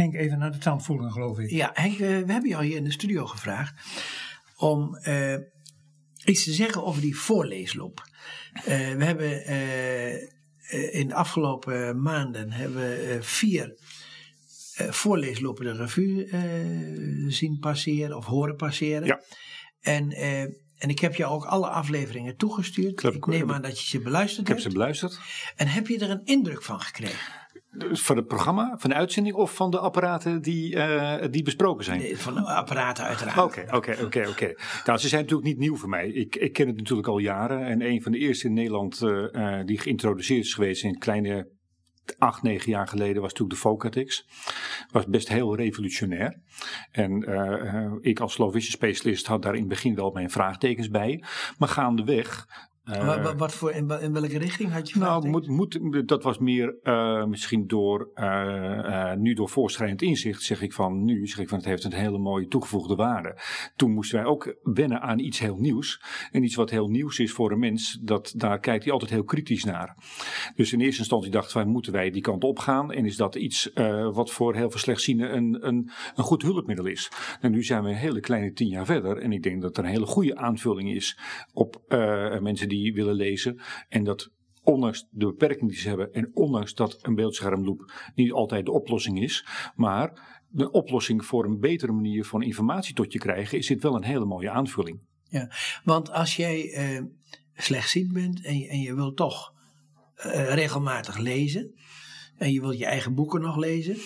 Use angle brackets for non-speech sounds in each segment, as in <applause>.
Henk even naar de tand voelen, geloof ik. Ja, Henk, we hebben jou hier in de studio gevraagd om uh, iets te zeggen over die voorleesloop. Uh, we hebben uh, in de afgelopen maanden hebben we vier voorleeslopen de revue zien passeren of horen passeren. Ja. En, en ik heb jou ook alle afleveringen toegestuurd. Klopt, ik neem aan dat je ze beluisterd Ik heb hebt. ze beluisterd. En heb je er een indruk van gekregen? Van het programma, van de uitzending of van de apparaten die, uh, die besproken zijn? Nee, van de apparaten uiteraard. Oké, oké, oké, oké. Nou, ze zijn natuurlijk niet nieuw voor mij. Ik, ik ken het natuurlijk al jaren. En een van de eerste in Nederland uh, uh, die geïntroduceerd is geweest in kleine acht, negen jaar geleden was natuurlijk de Focatix. Was best heel revolutionair. En uh, ik als slow vision specialist had daar in het begin wel mijn vraagtekens bij. Maar gaandeweg wat, wat voor, in, in, welke richting had je Nou, moet, moet, dat was meer uh, misschien door, uh, nu door voorschrijdend inzicht zeg ik van, nu zeg ik van het heeft een hele mooie toegevoegde waarde. Toen moesten wij ook wennen aan iets heel nieuws. En iets wat heel nieuws is voor een mens, dat, daar kijkt hij altijd heel kritisch naar. Dus in eerste instantie dachten wij, moeten wij die kant op gaan? En is dat iets wat voor heel veel slechtzienden een, een, een goed hulpmiddel is? En nu zijn we een hele kleine tien jaar verder. En ik denk dat er een hele goede aanvulling is op mensen die willen lezen. En dat ondanks de beperkingen die ze hebben en ondanks dat een beeldschermloop niet altijd de oplossing is, maar de oplossing voor een betere manier van informatie tot je krijgen, is dit wel een hele mooie aanvulling. Ja, want als jij uh, slechtziend bent en je, en je wilt toch uh, regelmatig lezen en je wilt je eigen boeken nog lezen,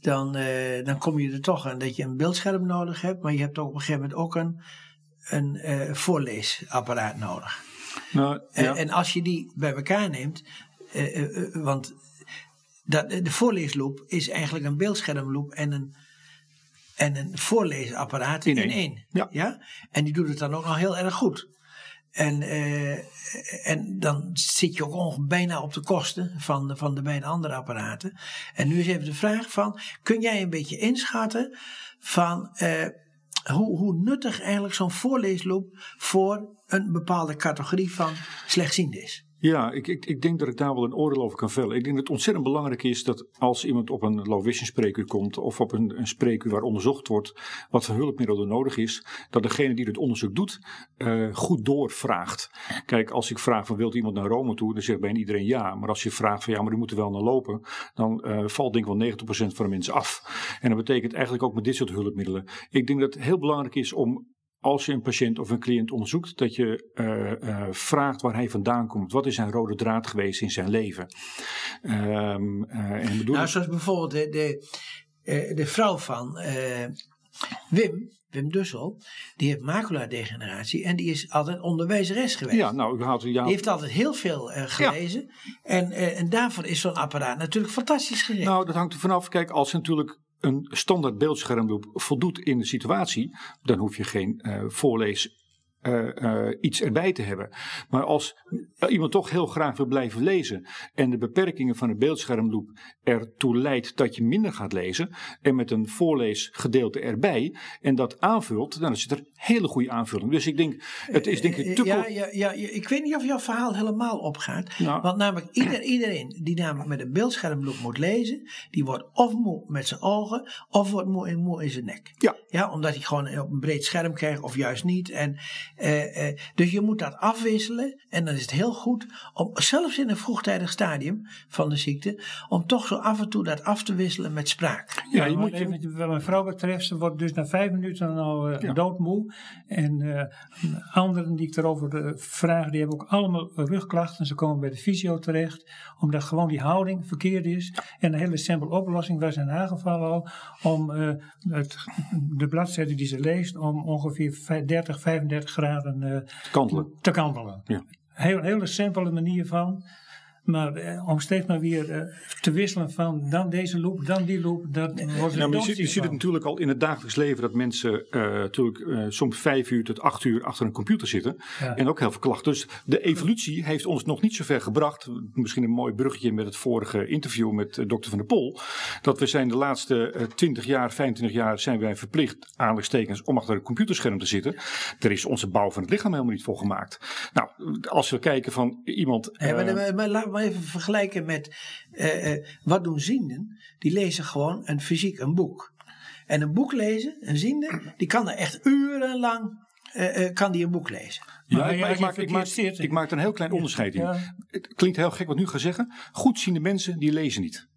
dan, uh, dan kom je er toch aan dat je een beeldscherm nodig hebt, maar je hebt ook op een gegeven moment ook een, een voorleesapparaat nodig. Nou, ja. en, als je die bij elkaar neemt, uh, uh, want dat, de voorleesloop is eigenlijk een beeldschermloop en een, en een voorleesapparaat in, in één. één. Ja. ja. En die doet het dan ook nog heel erg goed. En, en dan zit je ook ongeveer bijna op de kosten van de, van de beide andere apparaten. En nu is even de vraag van, kun jij een beetje inschatten van hoe, hoe nuttig eigenlijk zo'n voorleesloop voor een bepaalde categorie van slechtzienden is. Ja, ik, ik, ik denk dat ik daar wel een oordeel over kan vellen. Ik denk dat het ontzettend belangrijk is dat als iemand op een low vision spreekuur komt of op een, een spreekuur waar onderzocht wordt wat voor hulpmiddel er nodig is, dat degene die het onderzoek doet uh, goed doorvraagt. Kijk, als ik vraag van wilt iemand naar Rome toe, dan zegt bijna iedereen ja. Maar als je vraagt van ja, maar die moeten wel naar lopen, dan uh, valt denk ik wel 90% van de mensen af. En dat betekent eigenlijk ook met dit soort hulpmiddelen. Ik denk dat het heel belangrijk is om als je een patiënt of een cliënt onderzoekt, dat je uh, uh, vraagt waar hij vandaan komt. Wat is zijn rode draad geweest in zijn leven? Um, uh, en bedoel... Nou, zoals bijvoorbeeld de, de, de vrouw van Wim, Wim Dussel, die heeft maculadegeneratie en die is altijd onderwijzeres geweest. Ja, nou, u had, ja. Die heeft altijd heel veel gelezen ja. en, en daarvoor is zo'n apparaat natuurlijk fantastisch gericht. Nou, dat hangt er vanaf. Kijk, als natuurlijk een standaard beeldschermloop voldoet in de situatie, dan hoef je geen uh, voorlees. Uh, uh, iets erbij te hebben. Maar als iemand toch heel graag wil blijven lezen en de beperkingen van de beeldschermloop ertoe leidt dat je minder gaat lezen en met een voorleesgedeelte erbij en dat aanvult, dan is het er een hele goede aanvulling. Dus ik denk, het is denk ik te ja, ja, ja, ik weet niet of jouw verhaal helemaal opgaat. Nou. Want namelijk ieder, iedereen die namelijk met een beeldschermloop moet lezen, die wordt of moe met zijn ogen of wordt moe in, moe in zijn nek. Ja. ja. Omdat hij gewoon op een breed scherm krijgt of juist niet. En, uh, uh, dus je moet dat afwisselen en dan is het heel goed om, zelfs in een vroegtijdig stadium van de ziekte, om toch zo af en toe dat af te wisselen met spraak. Ja, je moet even, wat mijn vrouw betreft, ze wordt dus na vijf minuten al uh, ja. doodmoe. En uh, anderen die ik erover uh, vraag, die hebben ook allemaal rugklachten. Ze komen bij de fysio terecht, omdat gewoon die houding verkeerd is. En een hele simpele oplossing was in haar geval al om het, de bladzijde die ze leest, om ongeveer 30, 35 graden te kantelen. Te kantelen. Ja. Heel, hele simpele manier van. Maar eh, om steeds maar weer eh, te wisselen van dan deze loop, dan die loop, dat wordt maar je, ziet, je ziet het natuurlijk al in het dagelijks leven dat mensen uh, natuurlijk uh, soms vijf uur tot acht uur achter een computer zitten. Ja. En ook heel veel klachten. Dus de evolutie heeft ons nog niet zo ver gebracht. Misschien een mooi bruggetje met het vorige interview met uh, dokter Van der Pol. Dat we zijn de laatste 20 jaar, 25 jaar zijn wij verplicht aanleidingstekens om achter een computerscherm te zitten. Er is onze bouw van het lichaam helemaal niet voor gemaakt. Nou, als we kijken van iemand. Ja, maar, maar, maar, maar even vergelijken met eh, eh, wat doen zienden? Die lezen gewoon een fysiek een boek. En een boek lezen, een ziende, die kan er echt urenlang eh, kan die een boek lezen. Ja, Maar ik, ja, maak, ik, maak, ik, maak, verkeerd zit. ik maak er een heel klein onderscheid in. Ja. Het klinkt heel gek wat nu ga zeggen. Goedziende mensen, die lezen niet.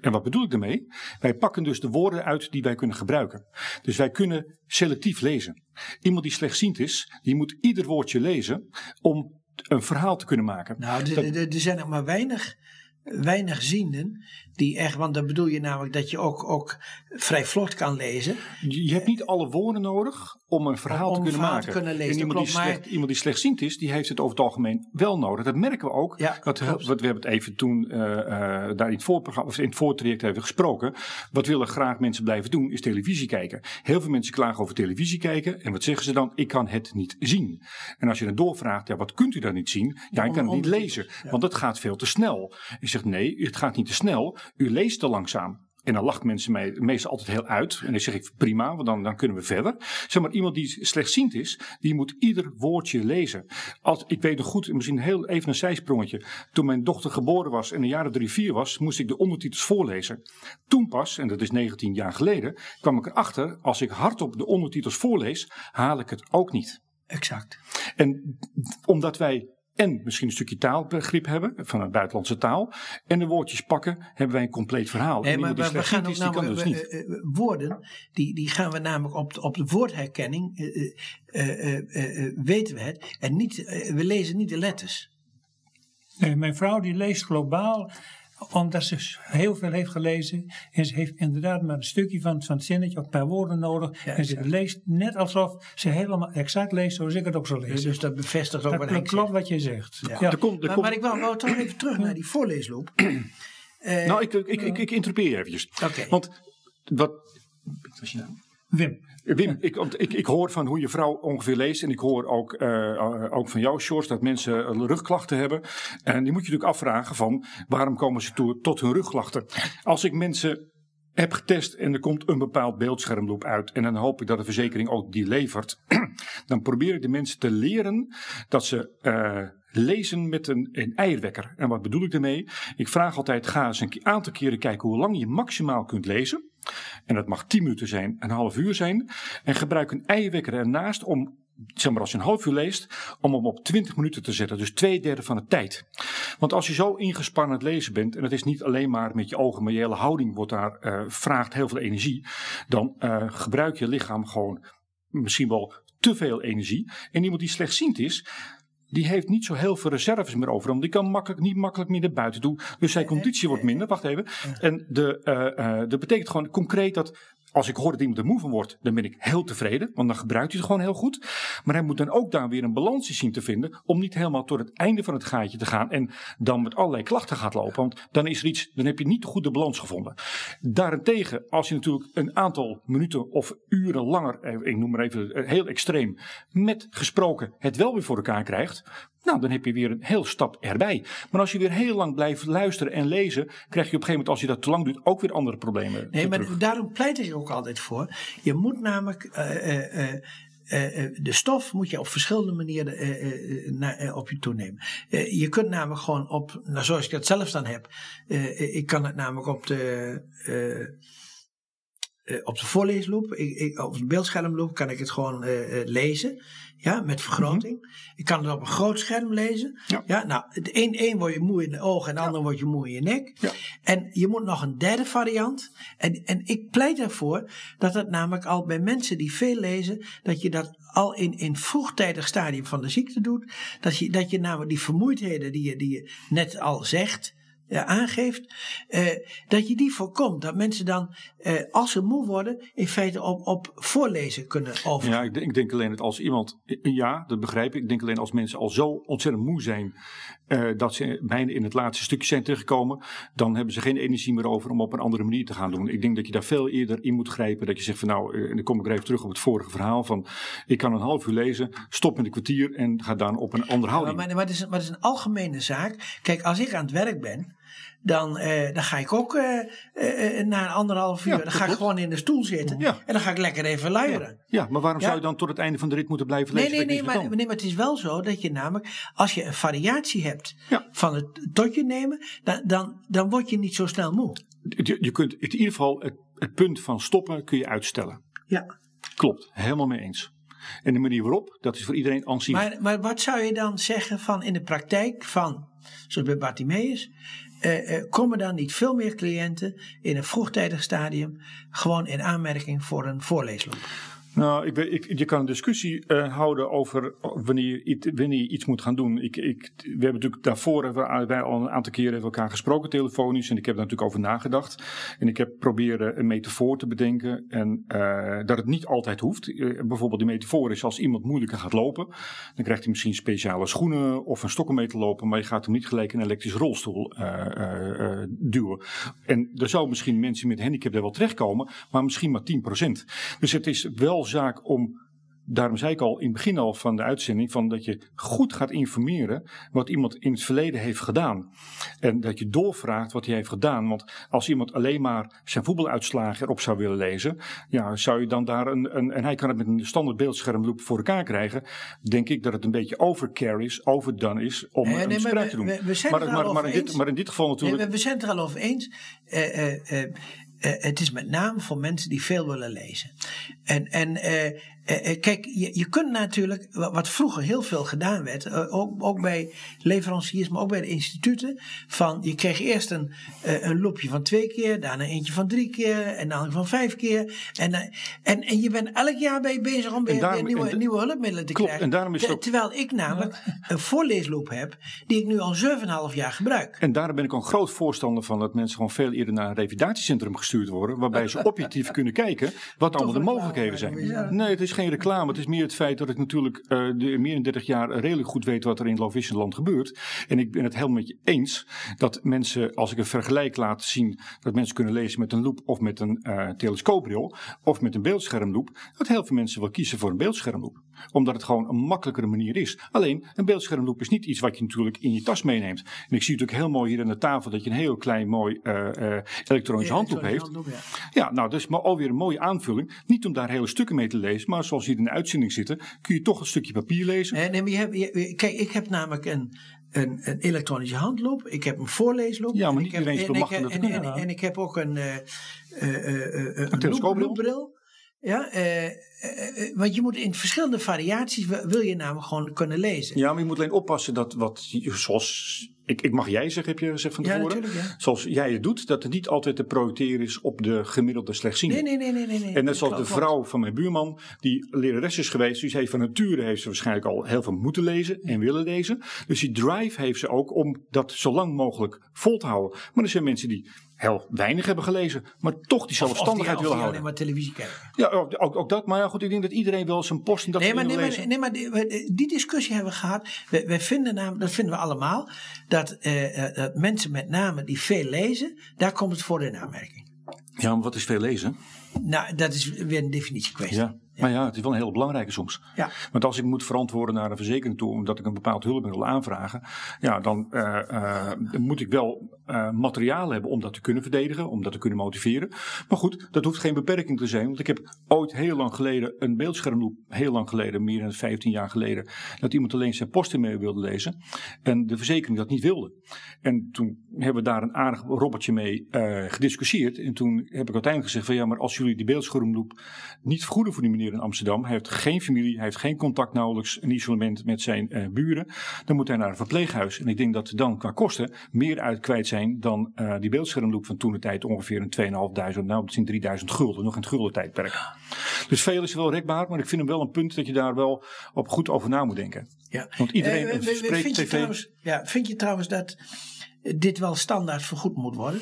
En wat bedoel ik daarmee? Wij pakken dus de woorden uit die wij kunnen gebruiken. Dus wij kunnen selectief lezen. Iemand die slechtziend is, die moet ieder woordje lezen om een verhaal te kunnen maken. Nou, er- zijn nog maar weinig, weinig zienden die echt, want dan bedoel je namelijk dat je ook, ook vrij vlot kan lezen. Je hebt niet alle woorden nodig om een verhaal Om te kunnen verhaal maken. te kunnen lezen, en dat iemand, die klopt, maar- slecht, iemand die slechtziend is, die heeft het over het algemeen wel nodig. Dat merken we ook. Ja, wat, we hebben het even toen eh, eh, daar in het, voorprogramma, of in het voortraject hebben gesproken. Wat willen graag mensen blijven doen, is televisie kijken. Heel veel mensen klagen over televisie kijken. En wat zeggen ze dan? Ik kan het niet zien. En als je dan doorvraagt, ja, wat kunt u dan niet zien? Ja, ik kan het niet lezen, want het gaat veel te snel. Je zegt nee, het gaat niet te snel. U leest te langzaam. En dan lacht mensen mij meestal altijd heel uit. En dan zeg ik prima, want dan, dan kunnen we verder. Zeg maar, iemand die slechtziend is, die moet ieder woordje lezen. Als, ik weet nog goed, misschien heel even een zijsprongetje. Toen mijn dochter geboren was en een jaar of drie, vier was, moest ik de ondertitels voorlezen. Toen pas, en dat is 19 jaar geleden, kwam ik erachter, als ik hardop de ondertitels voorlees, haal ik het ook niet. Exact. En omdat wij en misschien een stukje taalbegrip hebben van een buitenlandse taal. En de woordjes pakken, hebben wij een compleet verhaal. Nee, en maar we, gaan ook is, die kan namelijk dus niet. eh, eh, woorden, die, die gaan we namelijk op de, op de woordherkenning, eh, eh, eh, eh, eh, weten we het. En niet, eh, we lezen niet de letters. Nee, mijn vrouw die leest globaal, omdat ze heel veel heeft gelezen. En ze heeft inderdaad maar een stukje van, van het zinnetje, of een paar woorden nodig. Ja, en ze leest net alsof ze helemaal exact leest zoals ik het ook zou Dus, lezen. dus dat bevestigt ook dat wat klopt, Henk klopt wat je zegt. Ja. Ja. Er komt, er Maar, komt, maar ik wou, wou toch even terug naar die voorleesloop. <clears throat> Eh, nou, ik, ik, ik, ik interrupeer eventjes. Oké. Want wat... Wat was je naam? Wim, Wim, ik, ik, ik hoor van hoe je vrouw ongeveer leest. En ik hoor ook, eh, eh, ook van jou, Sjors, dat mensen eh, rugklachten hebben. En die moet je natuurlijk afvragen van waarom komen ze toe, tot hun rugklachten. Als ik mensen heb getest en er komt een bepaald beeldschermloop uit. En dan hoop ik dat de verzekering ook die levert. <clears throat> dan probeer ik de mensen te leren dat ze lezen met een, een eierwekker. En wat bedoel ik daarmee? Ik vraag altijd, ga eens een aantal keren kijken hoe lang je maximaal kunt lezen. En dat mag 10 minuten zijn, een half uur zijn. En gebruik een eierwekker ernaast om, zeg maar als je een half uur leest, om hem op 20 minuten te zetten. Dus twee derde van de tijd. Want als je zo ingespannen aan het lezen bent, en het is niet alleen maar met je ogen, maar je hele houding wordt daar, eh, vraagt heel veel energie. Dan eh, gebruik je lichaam gewoon misschien wel te veel energie. En iemand die slechtziend is, die heeft niet zo heel veel reserves meer over hem. Die kan makkelijk, niet makkelijk meer naar buiten toe. Dus zijn conditie wordt minder. Wacht even. En de, eh, eh, dat betekent gewoon concreet dat als ik hoor dat iemand er moe van wordt, dan ben ik heel tevreden. Want dan gebruikt hij het gewoon heel goed. Maar hij moet dan ook daar weer een balans in zien te vinden. Om niet helemaal tot het einde van het gaatje te gaan. En dan met allerlei klachten gaat lopen. Want dan is er iets, dan heb je niet de goede balans gevonden. Daarentegen, als je natuurlijk een aantal minuten of uren langer, eh, ik noem maar even eh, heel extreem, met gesproken het wel weer voor elkaar krijgt. Nou, dan heb je weer een heel stap erbij. Maar als je weer heel lang blijft luisteren en lezen, krijg je op een gegeven moment, als je dat te lang doet, ook weer andere problemen. Nee, maar terug. daarom pleit ik er ook altijd voor. Je moet namelijk eh, eh, eh, de stof moet je op verschillende manieren na- op je toenemen. Je kunt namelijk gewoon op, nou, zoals ik dat zelf dan heb, ik kan het namelijk op de, eh, op de voorleesloop, ik, ik, op een beeldschermloop kan ik het gewoon eh, eh, lezen. Ja, met vergroting. Ik kan het op een groot scherm lezen. Ja. Ja, nou, de een, één word je moe in de ogen en de ander word je moe in je nek. Ja. En je moet nog een derde variant. En, en ik pleit ervoor dat het namelijk al bij mensen die veel lezen, dat je dat al in in vroegtijdig stadium van de ziekte doet. Dat je, dat je namelijk die vermoeidheden die je, die je net al zegt, aangeeft, eh, dat je die voorkomt. Dat mensen dan, eh, als ze moe worden, in feite op, op voorlezen kunnen overgaan. Ja, ik denk, ik denk alleen dat als iemand, ja, dat begrijp ik. Ik denk alleen als mensen al zo ontzettend moe zijn eh, dat ze bijna in het laatste stukje zijn terechtgekomen, dan hebben ze geen energie meer over om op een andere manier te gaan doen. Ik denk dat je daar veel eerder in moet grijpen. Dat je zegt van nou, eh, en dan kom ik er even terug op het vorige verhaal van, ik kan een half uur lezen, stop met een kwartier en ga dan op een andere Maar, houding. maar, maar, het is, maar het is een algemene zaak. Kijk, als ik aan het werk ben dan, eh, dan ga ik ook eh, na een anderhalf uur, Ja, dan ga ik gewoon in de stoel zitten. Ja. En dan ga ik lekker even luieren. Ja, maar waarom Ja. zou je dan tot het einde van de rit moeten blijven lezen? nee, nee maar, nee, maar het is wel zo dat je namelijk, als je een variatie hebt Ja. van het totje nemen, dan, dan, dan word je niet zo snel moe. Je, je kunt in ieder geval het, het punt van stoppen kun je uitstellen. Ja. Klopt, helemaal mee eens. En de manier waarop, dat is voor iedereen aanzienlijk. Maar, maar wat zou je dan zeggen van in de praktijk van, zoals bij Bartimeus, eh, eh, komen dan niet veel meer cliënten in een vroegtijdig stadium gewoon in aanmerking voor een voorleesloop? Nou, ik ik, je kan een discussie eh, houden over wanneer je, iets- wanneer iets moet gaan doen. Ik, ik, we hebben natuurlijk daarvoor hebben wij- al een aantal keren hebben elkaar gesproken telefonisch. En ik heb daar natuurlijk over nagedacht. En ik heb proberen een metafoor te bedenken. En eh, dat het niet altijd hoeft. Eh, bijvoorbeeld die metafoor is als iemand moeilijker gaat lopen. Dan krijgt hij misschien speciale schoenen of een stok om mee te lopen. Maar je gaat hem niet gelijk een elektrische rolstoel duwen. En er zou misschien mensen met handicap daar wel terechtkomen. Maar misschien maar 10%. Dus het is wel zaak om, daarom zei ik al in het begin al van de uitzending, van dat je goed gaat informeren wat iemand in het verleden heeft gedaan. En dat je doorvraagt wat hij heeft gedaan. Want als iemand alleen maar zijn voetbaluitslagen erop zou willen lezen, ja, zou je dan daar een, een en hij kan het met een standaard beeldschermloop voor elkaar krijgen, denk ik dat het een beetje overcarry is, overdone is om Nee, een nee, we- te doen. we- maar, maar, maar, in dit, maar in dit geval natuurlijk. we, we zijn het er al over eens. Eh, eh, eh, het is met name voor mensen die veel willen lezen. En, en eh, eh, eh, kijk, je, je kunt natuurlijk, wa- wat vroeger heel veel gedaan werd, eh, ook, ook bij leveranciers, maar ook bij de instituten, van je kreeg eerst een, eh, een loopje van twee keer, daarna eentje van drie keer en dan van vijf keer. En, eh, en, en je bent elk jaar bij bezig om weer, daarom- weer nieuwe, de- nieuwe hulpmiddelen te Klopt, krijgen. en daarom is ook- Terwijl ik namelijk een voorleesloop heb, die ik nu al 7,5 jaar gebruik. En daarom ben ik ook een groot voorstander van dat mensen gewoon veel eerder naar een revalidatiecentrum gestuurd worden. Waarbij ze <laughs> objectief kunnen kijken wat allemaal de mogelijkheden zijn. Nee, het is geen reclame. Het is meer het feit dat ik natuurlijk eh, de, meer dan 30 jaar redelijk goed weet wat er in Lovisenland gebeurt. En ik ben het helemaal met je eens dat mensen, als ik een vergelijk laat zien, dat mensen kunnen lezen met een loop of met een eh, telescoopbril of met een beeldschermloop. Dat heel veel mensen wel kiezen voor een beeldschermloop. Omdat het gewoon een makkelijkere manier is. Alleen, een beeldschermloop is niet iets wat je natuurlijk in je tas meeneemt. En ik zie natuurlijk heel mooi hier aan de tafel dat je een heel klein mooi eh, elektronische handloop heeft. Handloop, ja. Ja, nou, dat is maar alweer een mooie aanvulling. Niet om daar hele stukken mee te lezen, maar zoals hier in de uitzending zitten, kun je toch een stukje papier lezen. Nee, nee, maar je hebt, je- kijk, ik heb namelijk een, een, een elektronische handloop. Ik heb een voorleesloop. Ja, maar en niet iedereen is en bemachtigd en, en, en, en ik heb ook een, eh, eh, eh, eh, een telescoopbril? Ja, eh, eh, eh, want je moet in verschillende variaties, wil wil je namelijk gewoon kunnen lezen. Ja, maar je moet alleen oppassen dat wat, zoals ik, ik mag jij zeggen, heb je gezegd van tevoren. ja. Zoals jij het doet, dat het niet altijd te projecteren is op de gemiddelde slechtziende. Nee, nee, nee, nee. nee, nee. En net zoals de vrouw van mijn buurman, die lerares is geweest. Dus heeft van nature heeft ze waarschijnlijk al heel veel moeten lezen en willen lezen. Dus die drive heeft ze ook om dat zo lang mogelijk vol te houden. Maar er zijn mensen die heel weinig hebben gelezen, maar toch die zelfstandigheid willen houden. alleen maar televisie kijken. Ja, ook, ook, dat. Maar ja, goed, ik denk dat iedereen wel zijn post in dat Nee, maar, nee, maar, nee, maar die, discussie hebben we gehad. We, we vinden namelijk, dat vinden we allemaal, dat, eh, eh, dat mensen met name die veel lezen, daar komt het voor in aanmerking. Ja, maar wat is veel lezen? Nou, dat is weer een definitiekwestie. Ja. Maar ja, het is wel een heel belangrijke soms. Ja. Want als ik moet verantwoorden naar een verzekering toe, omdat ik een bepaald hulpmiddel wil aanvragen, ja, dan eh, eh, moet ik wel eh, materiaal hebben om dat te kunnen verdedigen, om dat te kunnen motiveren. Maar goed, dat hoeft geen beperking te zijn, want ik heb ooit heel lang geleden een beeldschermloop, heel lang geleden, meer dan 15 jaar geleden, dat iemand alleen zijn post mee wilde lezen en de verzekering dat niet wilde. En toen hebben we daar een aardig robbertje mee gediscussieerd. En toen heb ik uiteindelijk gezegd van ja, maar als jullie die beeldschermloop niet vergoeden voor die meneer in Amsterdam, hij heeft geen familie, hij heeft geen contact nauwelijks, een isolement met zijn eh, buren, dan moet hij naar een verpleeghuis. En ik denk dat dan qua kosten meer uit kwijt zijn dan eh, die beeldschermloop van toen de tijd ongeveer een 2500, nou misschien 3000 gulden, nog in het gulden tijdperk. Dus veel is wel rekbaar, maar ik vind hem wel een punt dat je daar wel op goed over na moet denken. Ja. Want iedereen Eh, we- spreekt vind, je tv. trouwens, ja, vind je trouwens dat dit wel standaard vergoed moet worden?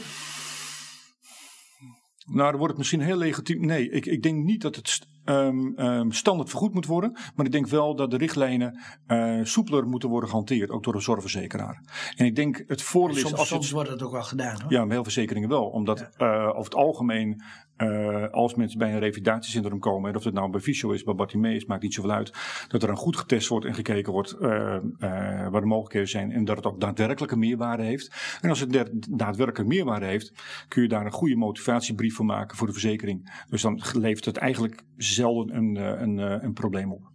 Nou, dan wordt het misschien heel legitiem. Nee, ik, ik denk niet dat het ehm, ehm, standaard vergoed moet worden. Maar ik denk wel dat de richtlijnen eh, soepeler moeten worden gehanteerd. Ook door de zorgverzekeraar. En ik denk het voordeel is Soms, als het wordt het ook wel gedaan hoor. Ja, met heel verzekeringen wel. Omdat eh, over het algemeen eh, als mensen bij een revalidatiecentrum komen, en of het nou bij Visio is, bij Bartimeus, maakt niet zoveel uit, dat er dan goed getest wordt en gekeken wordt waar de mogelijkheden zijn en dat het ook daadwerkelijk een meerwaarde heeft. En als het daadwerkelijk meerwaarde heeft, kun je daar een goede motivatiebrief voor maken voor de verzekering. Dus dan levert het eigenlijk zelden een, een, een probleem op.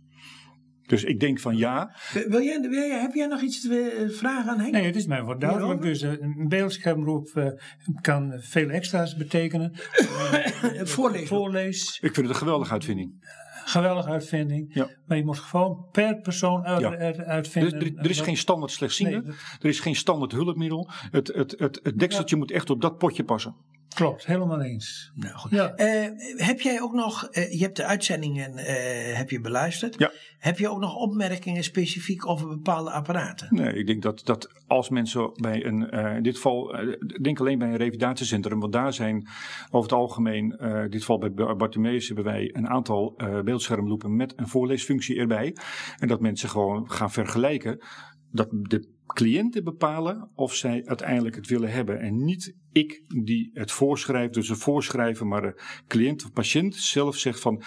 Dus ik denk van ja. Wil jij, wil jij, heb jij nog iets te vragen aan Henk? Nee, het is mij wat duidelijk. Dus een beeldschermroep uh, kan veel extra's betekenen. <coughs> Voorlees. Voorlees. Ik vind het een geweldige uitvinding. Geweldige uitvinding. Ja. Maar je moet gewoon per persoon uit, ja. uitvinden. Er, er, is geen standaard slechtziende. Nee, Er is geen standaard hulpmiddel. Het, het, het, het dekseltje moet echt op dat potje passen. Klopt, helemaal eens. Nou, goed. Ja. Uh, heb jij ook nog, uh, je hebt de uitzendingen uh, heb je beluisterd. Ja. Heb je ook nog opmerkingen specifiek over bepaalde apparaten? Nee, ik denk dat, dat als mensen bij een, in dit geval, denk alleen bij een revalidatiecentrum, want daar zijn over het algemeen, in dit geval bij Bartimeus hebben wij een aantal beeldschermloepen met een voorleesfunctie erbij. En dat mensen gewoon gaan vergelijken dat de cliënten bepalen of zij uiteindelijk het willen hebben. En niet ik die het voorschrijf, dus het voorschrijven, maar de cliënt of patiënt zelf zegt van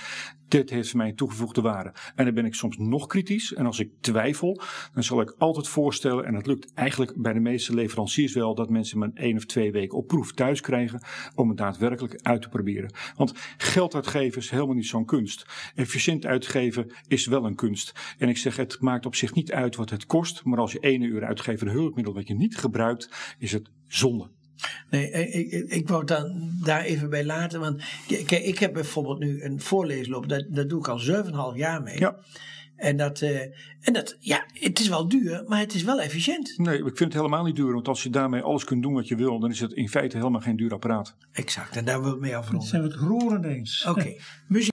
dit heeft mij een toegevoegde waarde. En dan ben ik soms nog kritisch. En als ik twijfel, dan zal ik altijd voorstellen, en het lukt eigenlijk bij de meeste leveranciers wel, dat mensen me een één of twee weken op proef thuis krijgen om het daadwerkelijk uit te proberen. Want geld uitgeven is helemaal niet zo'n kunst. Efficiënt uitgeven is wel een kunst. En ik zeg, het maakt op zich niet uit wat het kost, maar als je ene uur uitgeeft een hulpmiddel wat je niet gebruikt, is het zonde. Nee, ik, ik, ik wou dan daar even bij laten. Want kijk, ik heb bijvoorbeeld nu een voorleesloop. Dat, dat doe ik al 7,5 jaar mee. Ja. En dat, uh, en dat, ja, het is wel duur, maar het is wel efficiënt. Nee, ik vind het helemaal niet duur. Want als je daarmee alles kunt doen wat je wil, dan is het in feite helemaal geen duur apparaat. Exact, en daar wil ik mee afronden. Dat zijn we het roerend eens. Oké, okay. <laughs> muziek.